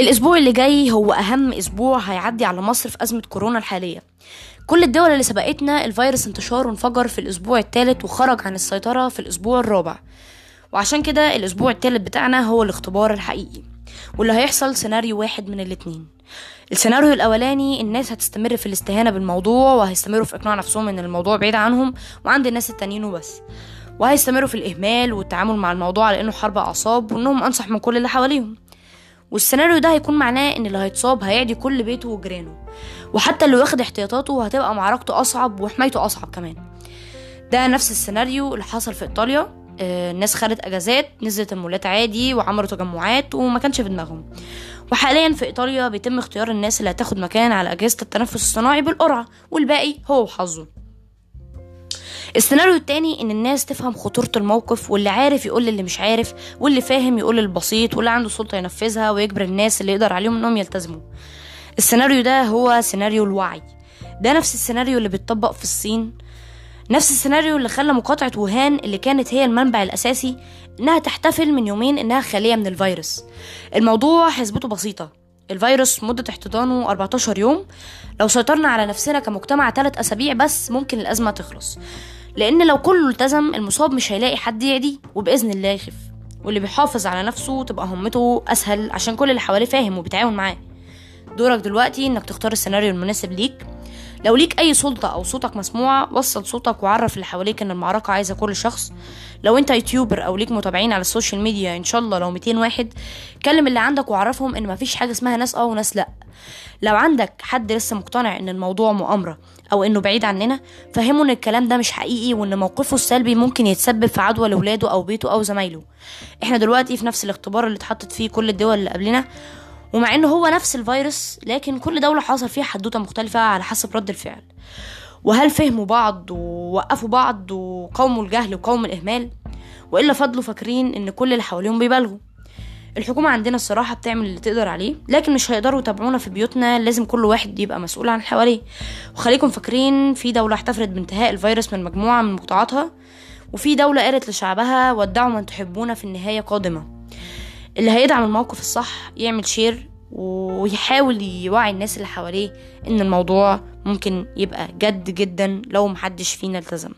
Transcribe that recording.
الأسبوع اللي جاي هو أهم أسبوع هيعدي على مصر في أزمة كورونا الحالية. كل الدول اللي سبقتنا الفيروس انتشاره انفجر في الأسبوع الثالث وخرج عن السيطرة في الأسبوع الرابع. وعشان كده الأسبوع الثالث بتاعنا هو الاختبار الحقيقي واللي هيحصل سيناريو واحد من الاتنين. السيناريو الأولاني الناس هتستمر في الاستهانة بالموضوع وهيستمروا في إقناع نفسهم إن الموضوع بعيد عنهم وعند الناس التانيين وبس. وهيستمروا في الإهمال والتعامل مع الموضوع على إنه حرب أعصاب وإنهم أنصح من كل اللي حواليهم. والسيناريو ده هيكون معناه إن اللي هيتصاب هيعدي كل بيته وجيرانه. وحتى اللي واخد احتياطاته هتبقى معركته أصعب وحمايته أصعب كمان. ده نفس السيناريو اللي حصل في إيطاليا. آه، الناس خدت أجازات نزلت المولات عادي وعملوا تجمعات وما كانش في دماغهم. وحاليا في إيطاليا بيتم اختيار الناس اللي هتاخد مكان على أجهزة التنفس الصناعي بالقرعة والباقي هو وحظه. السيناريو التاني إن الناس تفهم خطورة الموقف واللي عارف يقول للي مش عارف واللي فاهم يقول للبسيط واللي عنده سلطة ينفذها ويجبر الناس اللي يقدر عليهم إنهم يلتزموا. السيناريو ده هو سيناريو الوعي. ده نفس السيناريو اللي بيتطبق في الصين. نفس السيناريو اللي خلى مقاطعة ووهان اللي كانت هي المنبع الأساسي إنها تحتفل من يومين إنها خالية من الفيروس. الموضوع حسبته بسيطة. الفيروس مدة احتضانه 14 يوم. لو سيطرنا على نفسنا كمجتمع 3 أسابيع بس ممكن الأزمة تخلص. لأن لو كله التزم المصاب مش هيلاقي حد يعدي وبإذن الله يخف. واللي بيحافظ على نفسه تبقى مهمته أسهل عشان كل اللي حواليه فاهم وبيتعاون معاه. دورك دلوقتي إنك تختار السيناريو المناسب ليك. لو ليك أي سلطة أو صوتك مسموع وصل صوتك وعرف اللي حواليك إن المعركة عايزة كل شخص. لو أنت YouTuber أو ليك متابعين على ال social media إن شاء الله لو 200 واحد كلم اللي عندك وعرفهم إن مفيش حاجة اسمها ناس أه وناس لأ. لو عندك حد لسه مقتنع إن الموضوع مؤامرة أو إنه بعيد عننا فهمه إن الكلام ده مش حقيقي وإن موقفه السلبي ممكن يتسبب في عدوى لولاده أو بيته أو زمايله. إحنا دلوقتي في نفس الاختبار اللي اتحطت فيه كل الدول اللي قبلنا ومع انه هو نفس الفيروس لكن كل دولة حصل فيها حدوتة مختلفة على حسب رد الفعل. وهل فهموا بعض ووقفوا بعض وقاوموا الجهل وقاوموا الإهمال؟ وإلا فضلوا فاكرين إن كل اللي حواليهم بيبالغوا. الحكومة عندنا الصراحة بتعمل اللي تقدر عليه لكن مش هيقدروا يتابعونا في بيوتنا لازم كل واحد يبقى مسؤول عن حواليه. وخليكم فاكرين في دولة احتفلت بانتهاء الفيروس من مجموعة من مقطعاتها وفي دولة قالت لشعبها ودعوا من تحبون في النهاية قادمة اللي هيدعم الموقف الصح يعمل شير ويحاول يوعي الناس اللي حواليه إن الموضوع ممكن يبقى جد جدا لو محدش فينا التزم